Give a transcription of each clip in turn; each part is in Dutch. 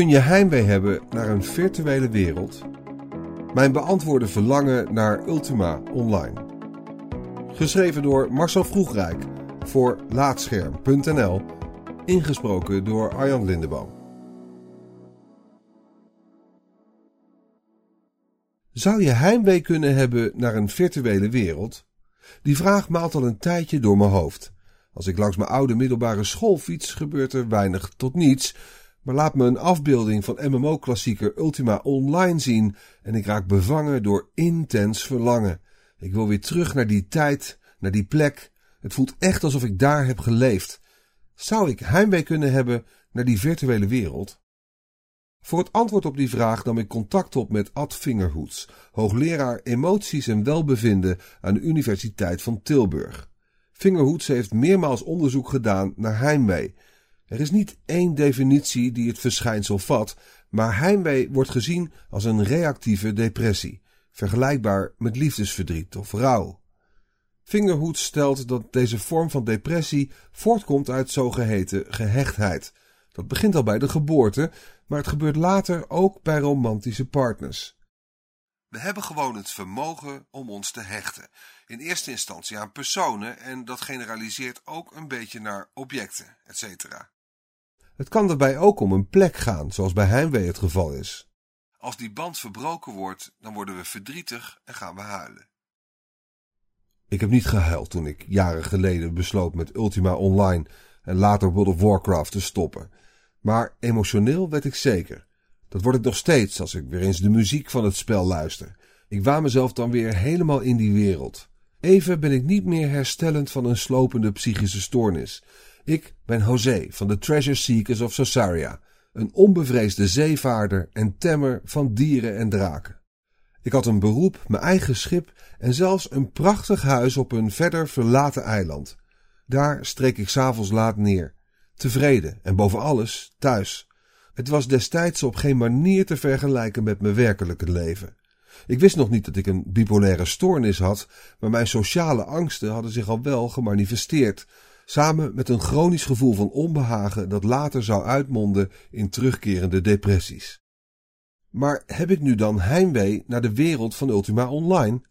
Kun je heimwee hebben naar een virtuele wereld? Mijn beantwoorde verlangen naar Ultima Online. Geschreven door Marcel Vroegrijk voor Laatscherm.nl. Ingesproken door Arjan Lindeboom. Zou je heimwee kunnen hebben naar een virtuele wereld? Die vraag maalt al een tijdje door mijn hoofd. Als ik langs mijn oude middelbare school fiets, gebeurt er weinig tot niets. Maar laat me een afbeelding van MMO-klassieker Ultima Online zien en ik raak bevangen door intens verlangen. Ik wil weer terug naar die tijd, naar die plek. Het voelt echt alsof ik daar heb geleefd. Zou ik heimwee kunnen hebben naar die virtuele wereld? Voor het antwoord op die vraag nam ik contact op met Ad Fingerhoets, hoogleraar emoties en welbevinden aan de Universiteit van Tilburg. Fingerhoets heeft meermaals onderzoek gedaan naar heimwee. Er is niet één definitie die het verschijnsel vat, maar heimwee wordt gezien als een reactieve depressie, vergelijkbaar met liefdesverdriet of rouw. Fingerhoets stelt dat deze vorm van depressie voortkomt uit zogeheten gehechtheid. Dat begint al bij de geboorte, maar het gebeurt later ook bij romantische partners. We hebben gewoon het vermogen om ons te hechten. In eerste instantie aan personen en dat generaliseert ook een beetje naar objecten, etc. Het kan daarbij ook om een plek gaan, zoals bij heimwee het geval is. Als die band verbroken wordt, dan worden we verdrietig en gaan we huilen. Ik heb niet gehuild toen ik jaren geleden besloot met Ultima Online en later World of Warcraft te stoppen. Maar emotioneel werd ik zeker. Dat word ik nog steeds als ik weer eens de muziek van het spel luister. Ik waan mezelf dan weer helemaal in die wereld. Even ben ik niet meer herstellend van een slopende psychische stoornis. Ik ben José van de Treasure Seekers of Sosaria, een onbevreesde zeevaarder en temmer van dieren en draken. Ik had een beroep, mijn eigen schip en zelfs een prachtig huis op een verder verlaten eiland. Daar streek ik s'avonds laat neer, tevreden en boven alles thuis. Het was destijds op geen manier te vergelijken met mijn werkelijke leven. Ik wist nog niet dat ik een bipolaire stoornis had, maar mijn sociale angsten hadden zich al wel gemanifesteerd, samen met een chronisch gevoel van onbehagen dat later zou uitmonden in terugkerende depressies. Maar heb ik nu dan heimwee naar de wereld van Ultima Online?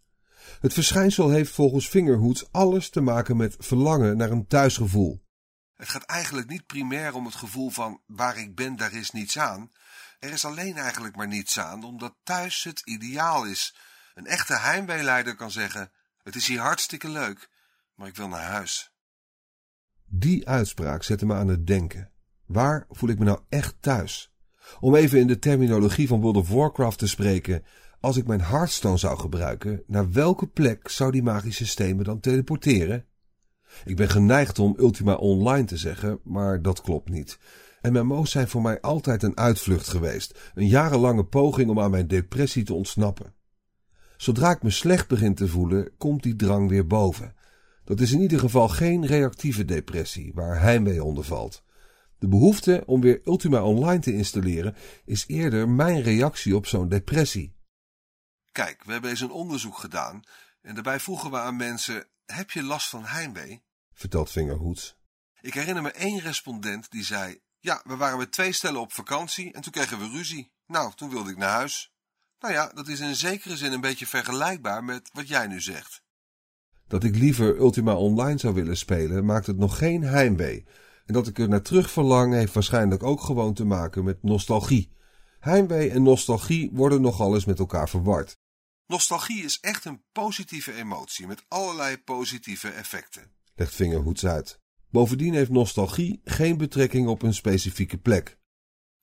Het verschijnsel heeft volgens Fingerhoods alles te maken met verlangen naar een thuisgevoel. Het gaat eigenlijk niet primair om het gevoel van waar ik ben, daar is niets aan. Er is alleen eigenlijk maar niets aan, omdat thuis het ideaal is. Een echte heimweeleider kan zeggen: Het is hier hartstikke leuk, maar ik wil naar huis. Die uitspraak zette me aan het denken. Waar voel ik me nou echt thuis? Om even in de terminologie van World of Warcraft te spreken, als ik mijn Hearthstone zou gebruiken, naar welke plek zou die magische steen me dan teleporteren? Ik ben geneigd om Ultima Online te zeggen, maar dat klopt niet. MMO's zijn voor mij altijd een uitvlucht geweest, een jarenlange poging om aan mijn depressie te ontsnappen. Zodra ik me slecht begin te voelen, komt die drang weer boven. Dat is in ieder geval geen reactieve depressie, waar heimwee onder valt. De behoefte om weer Ultima Online te installeren is eerder mijn reactie op zo'n depressie. Kijk, we hebben eens een onderzoek gedaan en daarbij vroegen we aan mensen: heb je last van heimwee? vertelt Vingerhoets. Ik herinner me één respondent die zei: Ja, we waren met twee stellen op vakantie en toen kregen we ruzie. Nou, toen wilde ik naar huis. Nou ja, dat is in zekere zin een beetje vergelijkbaar met wat jij nu zegt. Dat ik liever Ultima Online zou willen spelen, maakt het nog geen heimwee. En dat ik er naar terug verlang, heeft waarschijnlijk ook gewoon te maken met nostalgie. Heimwee en nostalgie worden nogal eens met elkaar verward. Nostalgie is echt een positieve emotie met allerlei positieve effecten, legt Vingerhoets uit. Bovendien heeft nostalgie geen betrekking op een specifieke plek.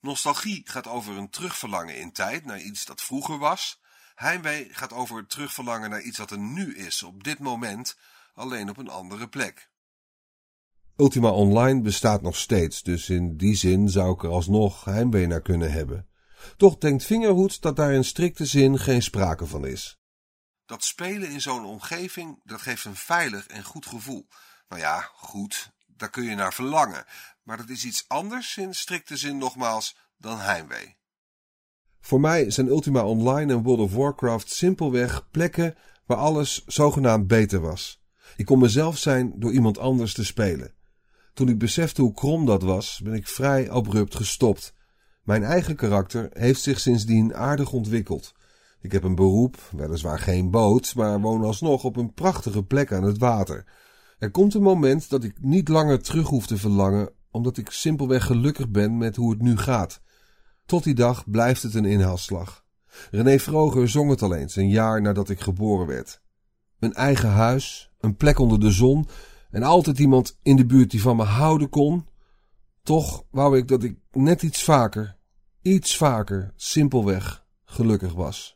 Nostalgie gaat over een terugverlangen in tijd naar iets dat vroeger was. Heimwee gaat over het terugverlangen naar iets dat er nu is, op dit moment, alleen op een andere plek. Ultima Online bestaat nog steeds, dus in die zin zou ik er alsnog heimwee naar kunnen hebben. Toch denkt Vingerhoed dat daar in strikte zin geen sprake van is. Dat spelen in zo'n omgeving, dat geeft een veilig en goed gevoel. Nou ja, goed, daar kun je naar verlangen. Maar dat is iets anders in strikte zin nogmaals dan heimwee. Voor mij zijn Ultima Online en World of Warcraft simpelweg plekken waar alles zogenaamd beter was. Ik kon mezelf zijn door iemand anders te spelen. Toen ik besefte hoe krom dat was, ben ik vrij abrupt gestopt. Mijn eigen karakter heeft zich sindsdien aardig ontwikkeld. Ik heb een beroep, weliswaar geen boot, maar woon alsnog op een prachtige plek aan het water. Er komt een moment dat ik niet langer terug hoef te verlangen, omdat ik simpelweg gelukkig ben met hoe het nu gaat. Tot die dag blijft het een inhaalslag. René Vroger zong het al eens, een jaar nadat ik geboren werd. Een eigen huis, een plek onder de zon en altijd iemand in de buurt die van me houden kon. Toch wou ik dat ik net iets vaker, iets vaker, simpelweg gelukkig was.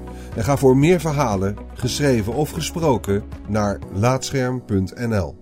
En ga voor meer verhalen, geschreven of gesproken, naar laatscherm.nl.